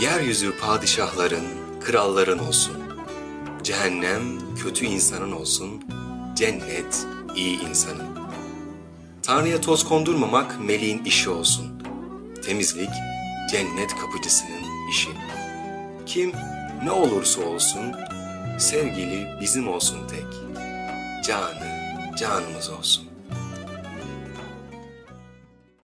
Yeryüzü padişahların, kralların olsun. Cehennem kötü insanın olsun, cennet iyi insanın. Tanrı'ya toz kondurmamak meleğin işi olsun. Temizlik cennet kapıcısının işi. Kim ne olursa olsun, sevgili bizim olsun tek. Canı canımız olsun.